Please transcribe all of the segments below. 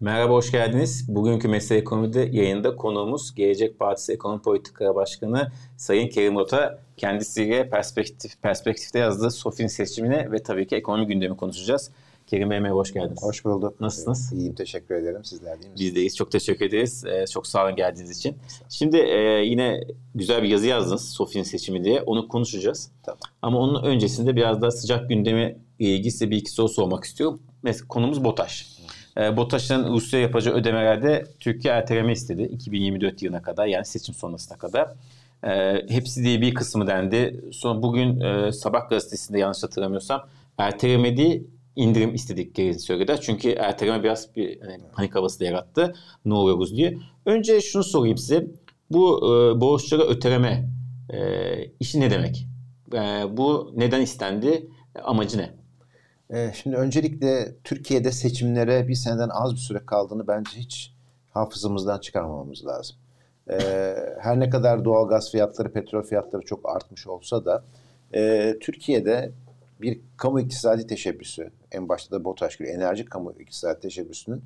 Merhaba, hoş geldiniz. Bugünkü Mesele Ekonomi'de yayında konuğumuz Gelecek Partisi Ekonomi Politika Başkanı Sayın Kerim Ota. Kendisiyle perspektif, perspektifte yazdığı SOFİ'nin seçimine ve tabii ki ekonomi gündemi konuşacağız. Kerim Bey merhaba, hoş geldiniz. Hoş bulduk. Nasılsınız? İyiyim, teşekkür ederim. Sizler değil misiniz? Biz deyiz. Çok teşekkür ederiz. Ee, çok sağ olun geldiğiniz için. Şimdi e, yine güzel bir yazı yazdınız SOFİ'nin seçimi diye. Onu konuşacağız. Tamam. Ama onun öncesinde biraz daha sıcak gündeme ilgili size bir iki soru sormak istiyorum. Mesela konumuz BOTAŞ. E, BOTAŞ'ın Rusya yapacağı ödemelerde Türkiye erteleme istedi 2024 yılına kadar yani seçim sonrasına kadar. E, hepsi diye bir kısmı dendi. Sonra bugün e, Sabah gazetesinde yanlış hatırlamıyorsam erteleme değil indirim istediklerini söylediler. Çünkü erteleme biraz bir hani, panik havası da yarattı. Ne oluyoruz diye. Önce şunu sorayım size. Bu e, borçlara öteleme e, işi ne demek? E, bu neden istendi? Amacı ne? Ee, şimdi öncelikle Türkiye'de seçimlere bir seneden az bir süre kaldığını bence hiç hafızamızdan çıkarmamamız lazım. Ee, her ne kadar doğalgaz fiyatları, petrol fiyatları çok artmış olsa da e, Türkiye'de bir kamu iktisadi teşebbüsü, en başta da BOTAŞ gibi enerji kamu iktisadi teşebbüsünün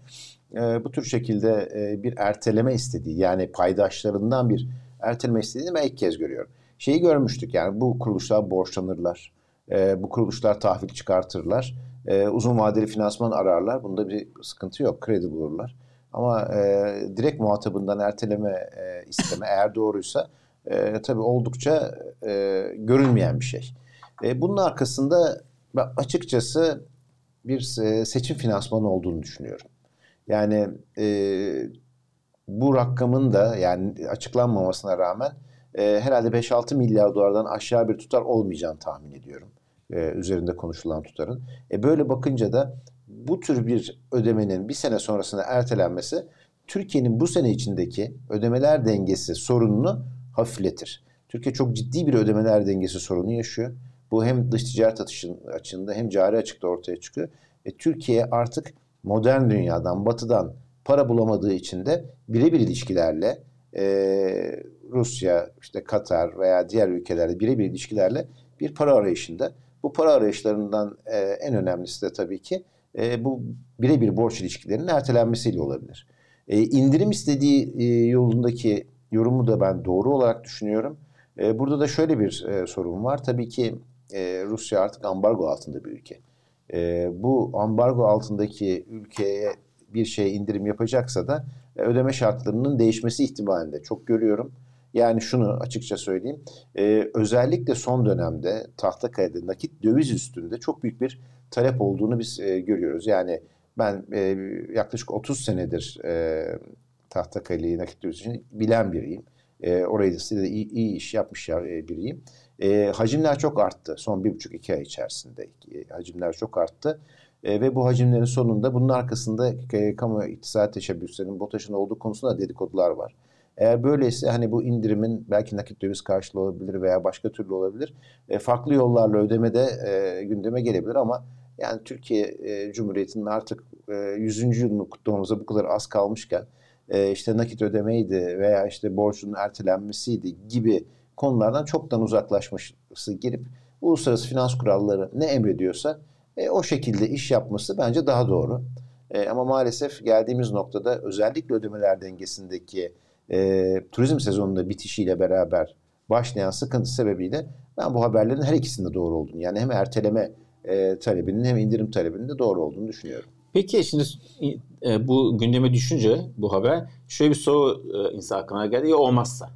e, bu tür şekilde e, bir erteleme istediği, yani paydaşlarından bir erteleme istediğini ben ilk kez görüyorum. Şeyi görmüştük yani bu kuruluşlar borçlanırlar, e, bu kuruluşlar tahvil çıkartırlar, e, uzun vadeli finansman ararlar, bunda bir sıkıntı yok, kredi bulurlar. Ama e, direkt muhatabından erteleme e, isteme eğer doğruysa e, tabii oldukça e, görülmeyen bir şey. E, bunun arkasında açıkçası bir seçim finansmanı olduğunu düşünüyorum. Yani e, bu rakamın da yani açıklanmamasına rağmen e, herhalde 5-6 milyar dolardan aşağı bir tutar olmayacağını tahmin ediyorum. E, üzerinde konuşulan tutarın. E, böyle bakınca da bu tür bir ödemenin bir sene sonrasına ertelenmesi Türkiye'nin bu sene içindeki ödemeler dengesi sorununu hafifletir. Türkiye çok ciddi bir ödemeler dengesi sorunu yaşıyor. Bu hem dış ticaret açığında hem cari açıkta ortaya çıkıyor. E, Türkiye artık modern dünyadan, batıdan para bulamadığı için de birebir ilişkilerle e, Rusya, işte Katar veya diğer ülkelerle birebir ilişkilerle bir para arayışında. Bu para arayışlarından e, en önemlisi de tabii ki e, bu birebir borç ilişkilerinin ertelenmesiyle olabilir. E, indirim istediği e, yolundaki yorumu da ben doğru olarak düşünüyorum. E, burada da şöyle bir e, sorun var. Tabii ki e, Rusya artık ambargo altında bir ülke. E, bu ambargo altındaki ülkeye bir şey indirim yapacaksa da ödeme şartlarının değişmesi ihtimalinde çok görüyorum. Yani şunu açıkça söyleyeyim. E, özellikle son dönemde Tahtakale'de nakit döviz üstünde çok büyük bir talep olduğunu biz e, görüyoruz. Yani ben e, yaklaşık 30 senedir e, Tahtakale'yi nakit döviz için bilen biriyim. E, orayı da iyi, iyi iş yapmış e, biriyim. E, hacimler çok arttı. Son bir buçuk iki ay içerisinde e, hacimler çok arttı. E, ve bu hacimlerin sonunda bunun arkasında e, kamu iktisat teşebbüslerinin BOTAŞ'ın olduğu konusunda dedikodular var. Eğer böyleyse hani bu indirimin belki nakit döviz karşılığı olabilir veya başka türlü olabilir. E, farklı yollarla ödeme de e, gündeme gelebilir ama yani Türkiye e, Cumhuriyeti'nin artık e, 100. yılını kutlamamıza bu kadar az kalmışken e, işte nakit ödemeydi veya işte borcun ertelenmesiydi gibi konulardan çoktan uzaklaşması gelip uluslararası finans kuralları ne emrediyorsa e, o şekilde iş yapması bence daha doğru. E, ama maalesef geldiğimiz noktada özellikle ödemeler dengesindeki e, turizm sezonunda bitişiyle beraber başlayan sıkıntı sebebiyle ben bu haberlerin her ikisinde doğru olduğunu yani hem erteleme e, talebinin hem indirim talebinin de doğru olduğunu düşünüyorum. Peki şimdi e, bu gündeme düşünce bu haber şöyle bir soru e, insan aklına geldi ya olmazsa.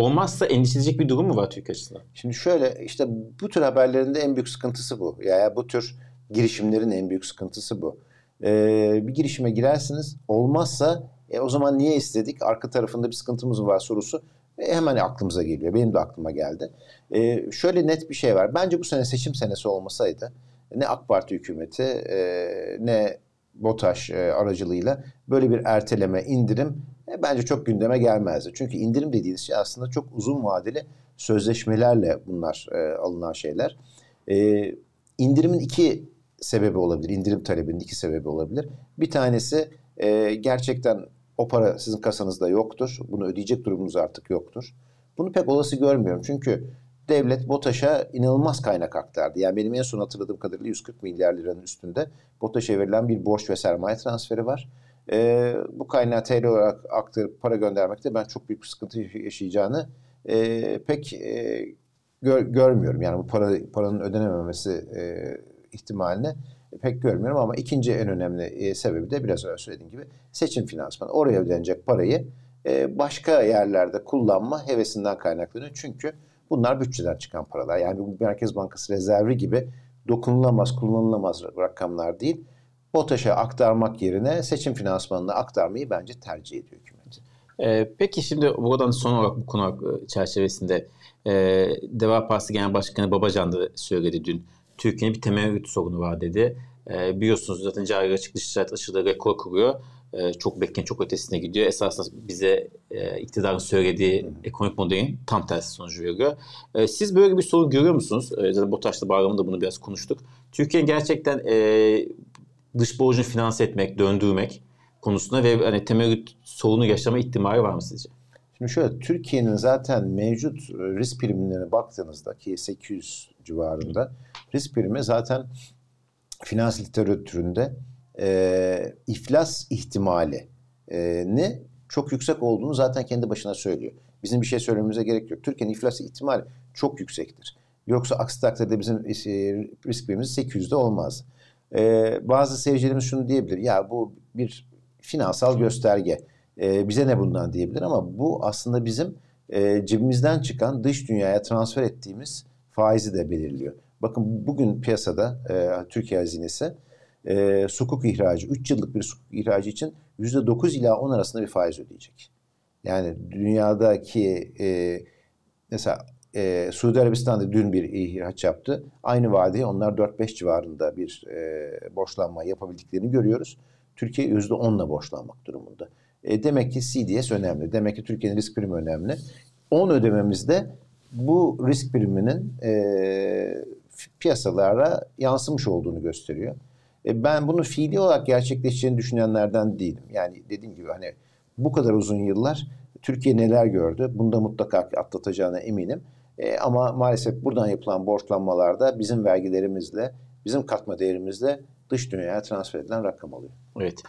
Olmazsa endişelenecek bir durum mu var Türkiye açısından? Şimdi şöyle işte bu tür haberlerin de en büyük sıkıntısı bu. Yani bu tür girişimlerin en büyük sıkıntısı bu. Ee, bir girişime girersiniz olmazsa e, o zaman niye istedik? Arka tarafında bir sıkıntımız var sorusu e, hemen aklımıza geliyor. Benim de aklıma geldi. E, şöyle net bir şey var. Bence bu sene seçim senesi olmasaydı ne AK Parti hükümeti e, ne BOTAŞ e, aracılığıyla böyle bir erteleme, indirim e, bence çok gündeme gelmezdi. Çünkü indirim dediğiniz şey aslında çok uzun vadeli sözleşmelerle bunlar e, alınan şeyler. E, indirimin iki sebebi olabilir. İndirim talebinin iki sebebi olabilir. Bir tanesi e, gerçekten o para sizin kasanızda yoktur. Bunu ödeyecek durumunuz artık yoktur. Bunu pek olası görmüyorum. Çünkü devlet BOTAŞ'a inanılmaz kaynak aktardı. Yani benim en son hatırladığım kadarıyla 140 milyar liranın üstünde BOTAŞ'a verilen bir borç ve sermaye transferi var. E, bu kaynağı TL olarak aktarıp para göndermekte ben çok büyük bir sıkıntı yaşayacağını e, pek e, gör, görmüyorum. Yani bu para paranın ödenememesi e, ihtimalini pek görmüyorum ama ikinci en önemli e, sebebi de biraz önce söylediğim gibi seçim finansmanı. Oraya ödenecek parayı e, başka yerlerde kullanma hevesinden kaynaklanıyor. Çünkü bunlar bütçeden çıkan paralar. Yani bu Merkez Bankası rezervi gibi dokunulamaz, kullanılamaz rakamlar değil. BOTAŞ'a aktarmak yerine seçim finansmanına aktarmayı bence tercih ediyor hükümet. Ee, peki şimdi buradan son olarak bu konu çerçevesinde e, Deva Partisi Genel Başkanı Babacan da söyledi dün. Türkiye'nin bir temerrüt sorunu var dedi. E, biliyorsunuz zaten cari açık dış ticaret aşırı rekor kuruyor. E, çok bekleyen çok ötesine gidiyor. Esasında bize e, iktidarın söylediği ekonomik modelin tam tersi sonucu veriyor. E, siz böyle bir sorun görüyor musunuz? E, zaten BOTAŞ'ta bağlamında bunu biraz konuştuk. Türkiye'nin gerçekten e, dış borcunu finanse etmek, döndürmek konusunda ve hani temerrüt sorunu yaşama ihtimali var mı sizce? Şimdi şöyle Türkiye'nin zaten mevcut e, risk primlerine baktığınızda ki 800 civarında risk primi zaten finans literatüründe e, iflas ihtimali e, ne çok yüksek olduğunu zaten kendi başına söylüyor. Bizim bir şey söylememize gerek yok. Türkiye'nin iflas ihtimali çok yüksektir. Yoksa aksi takdirde bizim e, risk primimiz 800'de olmaz. E, bazı seyircilerimiz şunu diyebilir. Ya bu bir finansal gösterge. E, bize ne bundan diyebilir ama bu aslında bizim e, cebimizden çıkan dış dünyaya transfer ettiğimiz faizi de belirliyor. Bakın bugün piyasada e, Türkiye hazinesi e, sukuk ihracı, 3 yıllık bir sukuk ihracı için %9 ila 10 arasında bir faiz ödeyecek. Yani dünyadaki e, mesela e, Suudi Arabistan'da dün bir ihraç yaptı. Aynı vadeye onlar 4-5 civarında bir e, borçlanma yapabildiklerini görüyoruz. Türkiye %10'la borçlanmak durumunda. E, demek ki CDS önemli. Demek ki Türkiye'nin risk primi önemli. 10 ödememizde bu risk priminin e, piyasalara yansımış olduğunu gösteriyor. E, ben bunu fiili olarak gerçekleşeceğini düşünenlerden değilim. Yani dediğim gibi hani bu kadar uzun yıllar Türkiye neler gördü? Bunda mutlaka atlatacağına eminim. E, ama maalesef buradan yapılan borçlanmalarda bizim vergilerimizle, bizim katma değerimizle dış dünyaya transfer edilen rakam oluyor. Evet.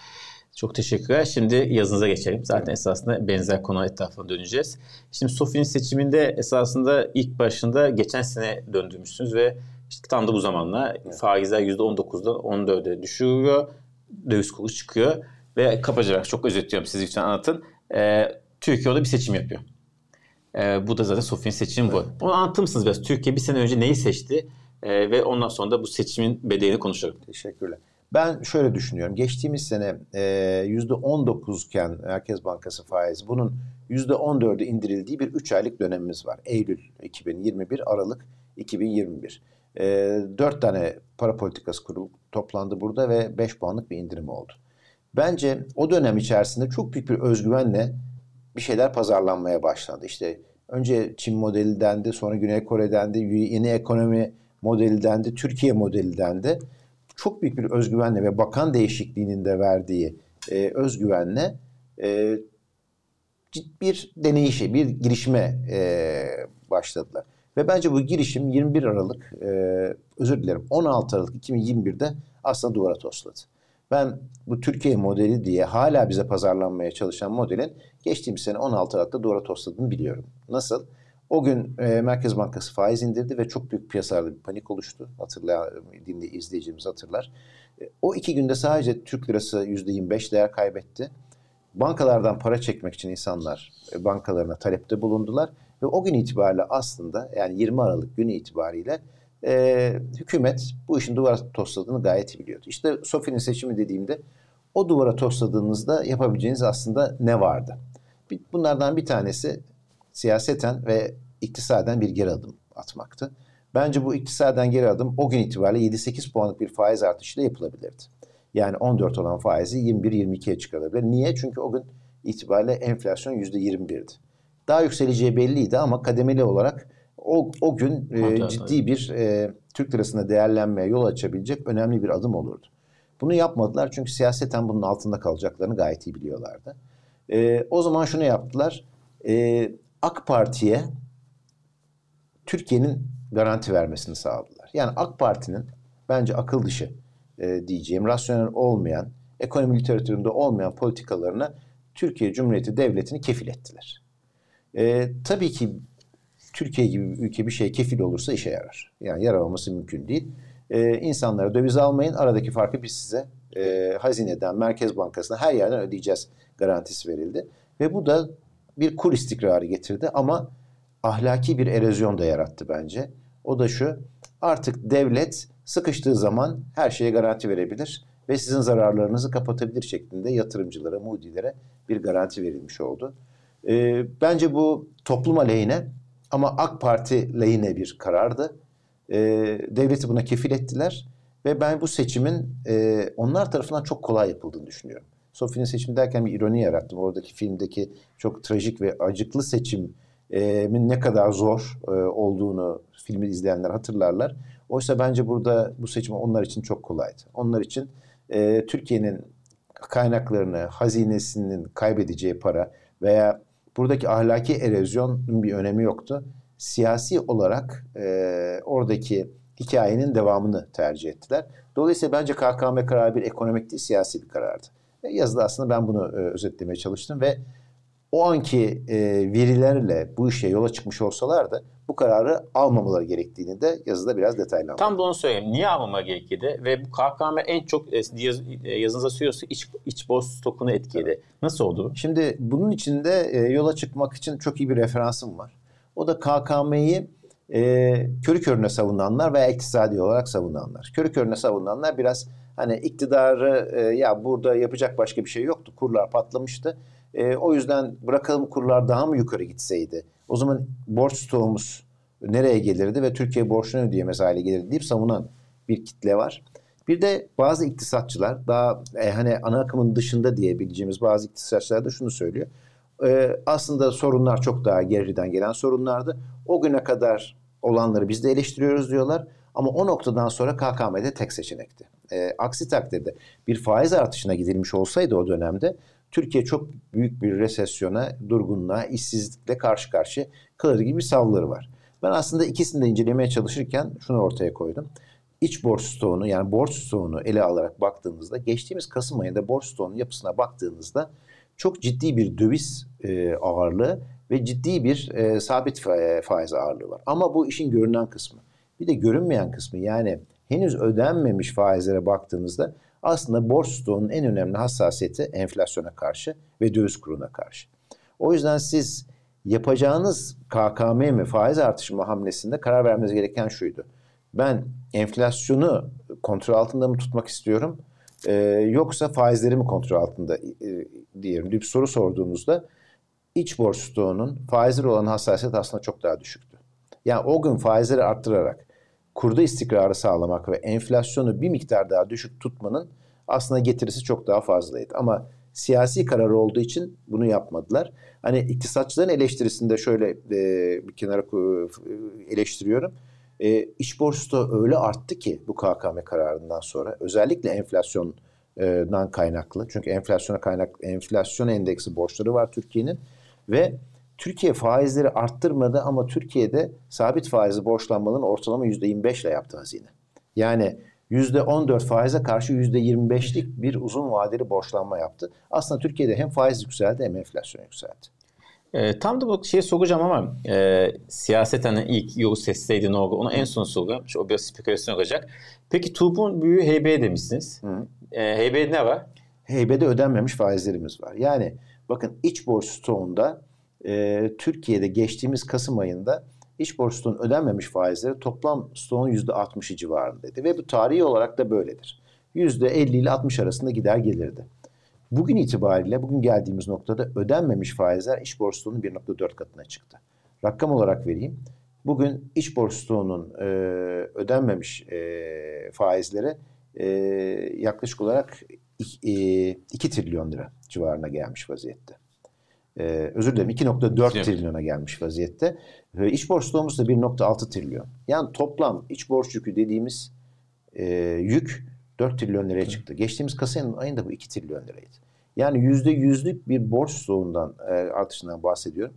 Çok teşekkürler. Şimdi yazınıza geçelim. Zaten evet. esasında benzer konu etrafına döneceğiz. Şimdi Sofi'nin seçiminde esasında ilk başında geçen sene döndürmüşsünüz ve işte tam da bu zamanla evet. faizler %19'dan 14'e düşürüyor. Döviz kuru çıkıyor. Ve kabaca çok özetliyorum siz lütfen anlatın. Ee, Türkiye orada bir seçim yapıyor. Ee, bu da zaten Sofi'nin seçimi evet. bu. Onu anlatır mısınız biraz? Türkiye bir sene önce neyi seçti? Ee, ve ondan sonra da bu seçimin bedelini konuşalım. Teşekkürler. Ben şöyle düşünüyorum. Geçtiğimiz sene yüzde 19 iken Merkez Bankası faizi bunun yüzde 14'e indirildiği bir 3 aylık dönemimiz var. Eylül 2021, Aralık 2021. E, 4 tane para politikası kurulu toplandı burada ve 5 puanlık bir indirim oldu. Bence o dönem içerisinde çok büyük bir özgüvenle bir şeyler pazarlanmaya başlandı. İşte önce Çin modeli dendi, sonra Güney Kore dendi, yeni ekonomi modeli dendi, Türkiye modeli dendi çok büyük bir özgüvenle ve bakan değişikliğinin de verdiği e, özgüvenle e, bir deneyişe, bir girişime e, başladılar. Ve bence bu girişim 21 Aralık, e, özür dilerim 16 Aralık 2021'de aslında duvara tosladı. Ben bu Türkiye modeli diye hala bize pazarlanmaya çalışan modelin geçtiğimiz sene 16 Aralık'ta duvara tosladığını biliyorum. Nasıl? O gün e, Merkez Bankası faiz indirdi ve çok büyük piyasalarda bir panik oluştu. Hatırlayan dinle izleyicimiz hatırlar. E, o iki günde sadece Türk lirası %25 değer kaybetti. Bankalardan para çekmek için insanlar e, bankalarına talepte bulundular. Ve o gün itibariyle aslında yani 20 Aralık günü itibariyle e, hükümet bu işin duvara tosladığını gayet iyi biliyordu. İşte Sofi'nin seçimi dediğimde o duvara tosladığınızda yapabileceğiniz aslında ne vardı? Bunlardan bir tanesi siyaseten ve iktisaden bir geri adım atmaktı. Bence bu iktisaden geri adım o gün itibariyle 7-8 puanlık bir faiz artışıyla yapılabilirdi. Yani 14 olan faizi 21-22'ye çıkarabilir. Niye? Çünkü o gün itibariyle enflasyon %21'di. Daha yükseleceği belliydi ama kademeli olarak o, o gün e, ciddi bir e, Türk lirasında değerlenmeye yol açabilecek önemli bir adım olurdu. Bunu yapmadılar çünkü siyaseten bunun altında kalacaklarını gayet iyi biliyorlardı. E, o zaman şunu yaptılar. E, AK Parti'ye Türkiye'nin garanti vermesini sağladılar. Yani AK Parti'nin bence akıl dışı e, diyeceğim, rasyonel olmayan, ekonomi literatüründe olmayan politikalarına Türkiye Cumhuriyeti Devleti'ni kefil ettiler. E, tabii ki Türkiye gibi bir ülke bir şey kefil olursa işe yarar. Yani yaramaması mümkün değil. E, insanlara döviz almayın, aradaki farkı biz size e, hazineden, Merkez Bankası'na her yerden ödeyeceğiz garantisi verildi. Ve bu da bir kur istikrarı getirdi ama ahlaki bir erozyon da yarattı bence. O da şu, artık devlet sıkıştığı zaman her şeye garanti verebilir ve sizin zararlarınızı kapatabilir şeklinde yatırımcılara, mudilere bir garanti verilmiş oldu. E, bence bu toplum aleyhine ama AK Parti lehine bir karardı. E, devleti buna kefil ettiler ve ben bu seçimin e, onlar tarafından çok kolay yapıldığını düşünüyorum. Sofi'nin seçimi derken bir ironi yarattım. Oradaki filmdeki çok trajik ve acıklı seçimin ne kadar zor e, olduğunu filmi izleyenler hatırlarlar. Oysa bence burada bu seçim onlar için çok kolaydı. Onlar için e, Türkiye'nin kaynaklarını, hazinesinin kaybedeceği para veya buradaki ahlaki erozyonun bir önemi yoktu. Siyasi olarak e, oradaki hikayenin devamını tercih ettiler. Dolayısıyla bence KKM kararı bir ekonomik değil, siyasi bir karardı. E, yazıda aslında ben bunu e, özetlemeye çalıştım ve o anki e, verilerle bu işe yola çıkmış olsalardı bu kararı almamaları gerektiğini de yazıda biraz detaylandırdım. Tam da onu söyleyeyim. Niye almama gerekirdi? Ve bu KKM en çok e, yaz, e, yazınıza söylüyorsa iç, iç boz stokunu etkiledi. Evet. Nasıl oldu Şimdi bunun içinde e, yola çıkmak için çok iyi bir referansım var. O da KKM'yi e, körü körüne savunanlar veya iktisadi olarak savunanlar. Körü körüne savunanlar biraz hani iktidarı e, ya burada yapacak başka bir şey yoktu. Kurlar patlamıştı. E, o yüzden bırakalım kurlar daha mı yukarı gitseydi? O zaman borç stoğumuz nereye gelirdi ve Türkiye borçunu ödeyemez hale gelirdi deyip savunan bir kitle var. Bir de bazı iktisatçılar daha e, hani ana akımın dışında diyebileceğimiz bazı iktisatçılar da şunu söylüyor. E, aslında sorunlar çok daha geriden gelen sorunlardı. O güne kadar olanları biz de eleştiriyoruz diyorlar. Ama o noktadan sonra KKM'de tek seçenekti. E, aksi takdirde bir faiz artışına gidilmiş olsaydı o dönemde Türkiye çok büyük bir resesyona, durgunluğa, işsizlikle karşı karşıya kalır gibi bir savları var. Ben aslında ikisini de incelemeye çalışırken şunu ortaya koydum. İç borç stoğunu yani borç stoğunu ele alarak baktığımızda geçtiğimiz Kasım ayında borç stoğunun yapısına baktığınızda çok ciddi bir döviz e, ağırlığı ve ciddi bir e, sabit faiz ağırlığı var. Ama bu işin görünen kısmı. Bir de görünmeyen kısmı yani henüz ödenmemiş faizlere baktığınızda aslında borç stoğunun en önemli hassasiyeti enflasyona karşı ve döviz kuruna karşı. O yüzden siz yapacağınız KKM mi faiz artışı mı hamlesinde karar vermeniz gereken şuydu. Ben enflasyonu kontrol altında mı tutmak istiyorum e, yoksa faizleri mi kontrol altında e, diyelim bir soru sorduğunuzda iç borç stoğunun faizleri olan hassasiyet aslında çok daha düşüktü. Yani o gün faizleri arttırarak kurda istikrarı sağlamak ve enflasyonu bir miktar daha düşük tutmanın aslında getirisi çok daha fazlaydı. Ama siyasi karar olduğu için bunu yapmadılar. Hani iktisatçıların eleştirisinde şöyle e, bir kenara eleştiriyorum. E, iç borç da öyle arttı ki bu KKM kararından sonra özellikle enflasyondan kaynaklı. Çünkü enflasyona kaynak enflasyon endeksi borçları var Türkiye'nin ve Türkiye faizleri arttırmadı ama Türkiye'de sabit faizli borçlanmanın ortalama %25 ile yaptı hazine. Yani %14 faize karşı %25'lik bir uzun vadeli borçlanma yaptı. Aslında Türkiye'de hem faiz yükseldi hem enflasyon yükseldi. E, tam da bu şeyi soracağım ama e, siyaset hani ilk yolu sesseydi ne oldu onu en son soracağım. O biraz spekülasyon olacak. Peki TUB'un büyüğü HB demişsiniz. Hı. E, HB'de ne var? HB'de ödenmemiş faizlerimiz var. Yani bakın iç borç stoğunda e, Türkiye'de geçtiğimiz Kasım ayında iç borç ödenmemiş faizleri toplam stoğun %60'ı civarındaydı. Ve bu tarihi olarak da böyledir. %50 ile 60 arasında gider gelirdi. Bugün itibariyle bugün geldiğimiz noktada ödenmemiş faizler iç borç stoğunun 1.4 katına çıktı. Rakam olarak vereyim. Bugün iç borç e, ödenmemiş e, faizleri e, yaklaşık olarak 2 e, trilyon lira civarına gelmiş vaziyette e, özür dilerim 2.4 trilyona gelmiş vaziyette. Ve iç borç stoğumuz da 1.6 trilyon. Yani toplam iç borç yükü dediğimiz e, yük 4 trilyon liraya çıktı. Geçtiğimiz Kasım ayında bu 2 trilyon liraydı. Yani yüzde yüzlük bir borç stoğundan e, artışından bahsediyorum.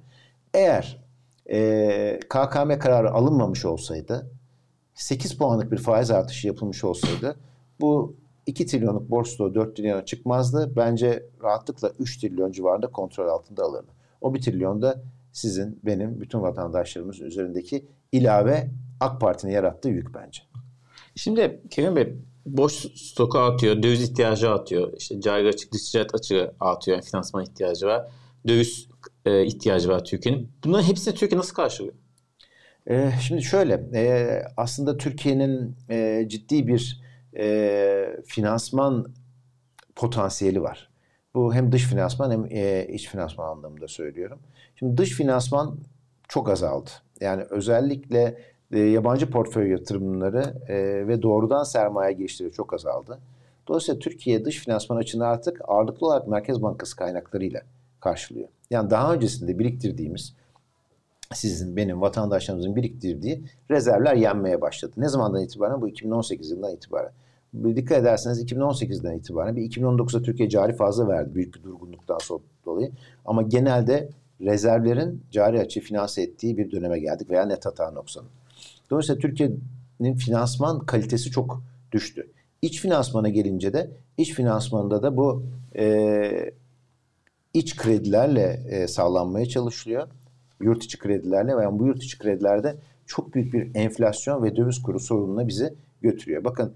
Eğer e, KKM kararı alınmamış olsaydı 8 puanlık bir faiz artışı yapılmış olsaydı bu 2 trilyonluk borç stoğu 4 trilyona çıkmazdı. Bence rahatlıkla 3 trilyon civarında kontrol altında alırdı. O 1 trilyon da sizin, benim, bütün vatandaşlarımızın üzerindeki ilave AK Parti'nin yarattığı yük bence. Şimdi Kerim Bey boş stoku atıyor, döviz ihtiyacı atıyor, işte cari açık, dış ticaret açığı atıyor, yani finansman ihtiyacı var, döviz e, ihtiyacı var Türkiye'nin. Bunların hepsini Türkiye nasıl karşılıyor? E, şimdi şöyle, e, aslında Türkiye'nin e, ciddi bir e, finansman potansiyeli var. Bu hem dış finansman hem e, iç finansman anlamında söylüyorum. Şimdi dış finansman çok azaldı. Yani özellikle e, yabancı portföy yatırımları e, ve doğrudan sermaye girişleri çok azaldı. Dolayısıyla Türkiye dış finansman açığını artık ağırlıklı olarak Merkez Bankası kaynaklarıyla karşılıyor. Yani daha öncesinde biriktirdiğimiz sizin, benim, vatandaşlarımızın biriktirdiği rezervler yenmeye başladı. Ne zamandan itibaren? Bu 2018 yılından itibaren. Dikkat ederseniz 2018'den itibaren bir 2019'da Türkiye cari fazla verdi büyük bir durgunluktan sonra dolayı. Ama genelde rezervlerin cari açığı finanse ettiği bir döneme geldik veya net hata noksanı. Dolayısıyla Türkiye'nin finansman kalitesi çok düştü. İç finansmana gelince de iç finansmanında da bu e, iç kredilerle e, sağlanmaya çalışılıyor. Yurt içi kredilerle veya bu yurt içi kredilerde çok büyük bir enflasyon ve döviz kuru sorununa bizi götürüyor. Bakın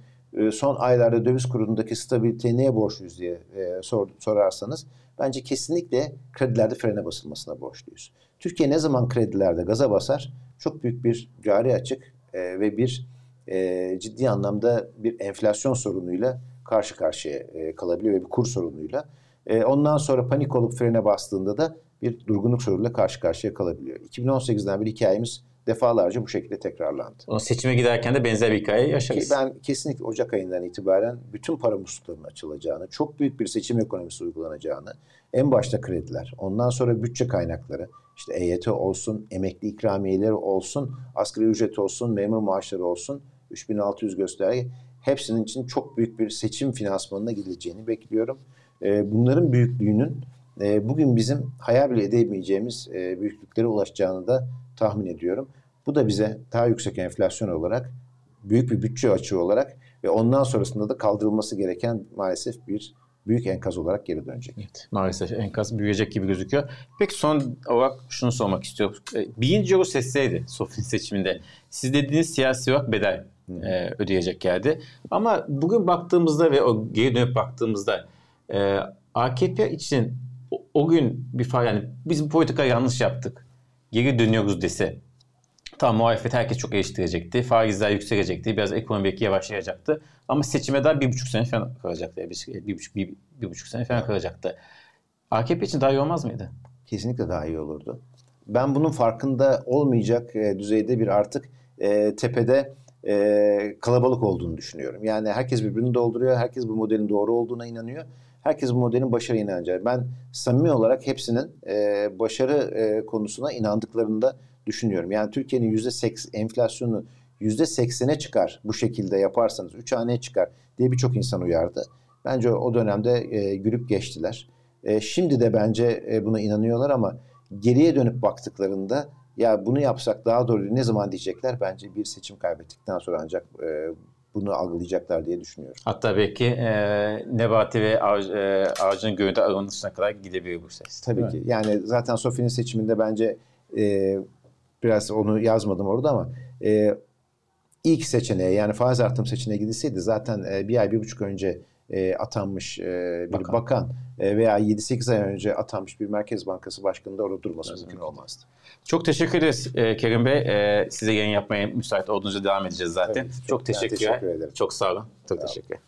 son aylarda döviz kurundaki stabiliteye neye borçluyuz diye e, sor, sorarsanız bence kesinlikle kredilerde frene basılmasına borçluyuz. Türkiye ne zaman kredilerde gaza basar? Çok büyük bir cari açık e, ve bir e, ciddi anlamda bir enflasyon sorunuyla karşı karşıya e, kalabiliyor ve bir kur sorunuyla. E, ondan sonra panik olup frene bastığında da bir durgunluk sorunuyla karşı karşıya kalabiliyor. 2018'den bir hikayemiz defalarca bu şekilde tekrarlandı. O seçime giderken de benzer bir hikaye yaşarız. Ben kesinlikle Ocak ayından itibaren bütün para musluklarının açılacağını, çok büyük bir seçim ekonomisi uygulanacağını, en başta krediler, ondan sonra bütçe kaynakları, işte EYT olsun, emekli ikramiyeleri olsun, asgari ücret olsun, memur maaşları olsun, 3600 gösterge hepsinin için çok büyük bir seçim finansmanına gidileceğini bekliyorum. Ee, bunların büyüklüğünün e, bugün bizim hayal bile edemeyeceğimiz e, büyüklüklere ulaşacağını da tahmin ediyorum. Bu da bize daha yüksek enflasyon olarak, büyük bir bütçe açığı olarak ve ondan sonrasında da kaldırılması gereken maalesef bir büyük enkaz olarak geri dönecek. Evet, maalesef enkaz büyüyecek gibi gözüküyor. Peki son olarak şunu sormak istiyorum. E, birinci o sesseydi Sofin seçiminde. Siz dediğiniz siyasi olarak bedel e, ödeyecek geldi. Ama bugün baktığımızda ve o geri dönüp baktığımızda e, AKP için o, o gün bir fark yani biz bu politika yanlış yaptık. Geri dönüyoruz dese Tam muhalefet herkes çok eleştirecekti. Faizler yükselecekti. Biraz ekonomi belki yavaşlayacaktı. Ama seçime daha bir buçuk sene falan kalacaktı. Bir, bir, buçuk, bir, bir buçuk sene falan kalacaktı. AKP için daha iyi olmaz mıydı? Kesinlikle daha iyi olurdu. Ben bunun farkında olmayacak e, düzeyde bir artık e, tepede e, kalabalık olduğunu düşünüyorum. Yani herkes birbirini dolduruyor. Herkes bu modelin doğru olduğuna inanıyor. Herkes bu modelin başarı inanacak. Ben samimi olarak hepsinin e, başarı e, konusuna inandıklarında düşünüyorum. Yani Türkiye'nin yüzde seks enflasyonu yüzde seksene çıkar bu şekilde yaparsanız. Üç haneye çıkar diye birçok insan uyardı. Bence o dönemde e, gülüp geçtiler. E, şimdi de bence e, buna inanıyorlar ama geriye dönüp baktıklarında ya bunu yapsak daha doğru ne zaman diyecekler bence bir seçim kaybettikten sonra ancak e, bunu algılayacaklar diye düşünüyorum. Hatta belki e, Nebati ve Avcı, e, Avcı'nın görüntü alınışına kadar gidebilir bu ses. Tabii ki. Yani zaten Sofi'nin seçiminde bence e, biraz onu yazmadım orada ama e, ilk seçeneğe yani faiz artım seçeneğe gidilseydi zaten e, bir ay bir buçuk önce e, atanmış e, bir bakan, bakan e, veya 7-8 ay önce atanmış bir Merkez Bankası Başkanı da orada durması evet. mümkün olmazdı. Çok teşekkür ederiz e, Kerim Bey. E, size yayın yapmaya müsait olduğunuzda devam edeceğiz zaten. Evet, çok, çok teşekkür, teşekkür ederim. Çok sağ olun. Çok sağ teşekkür ederim.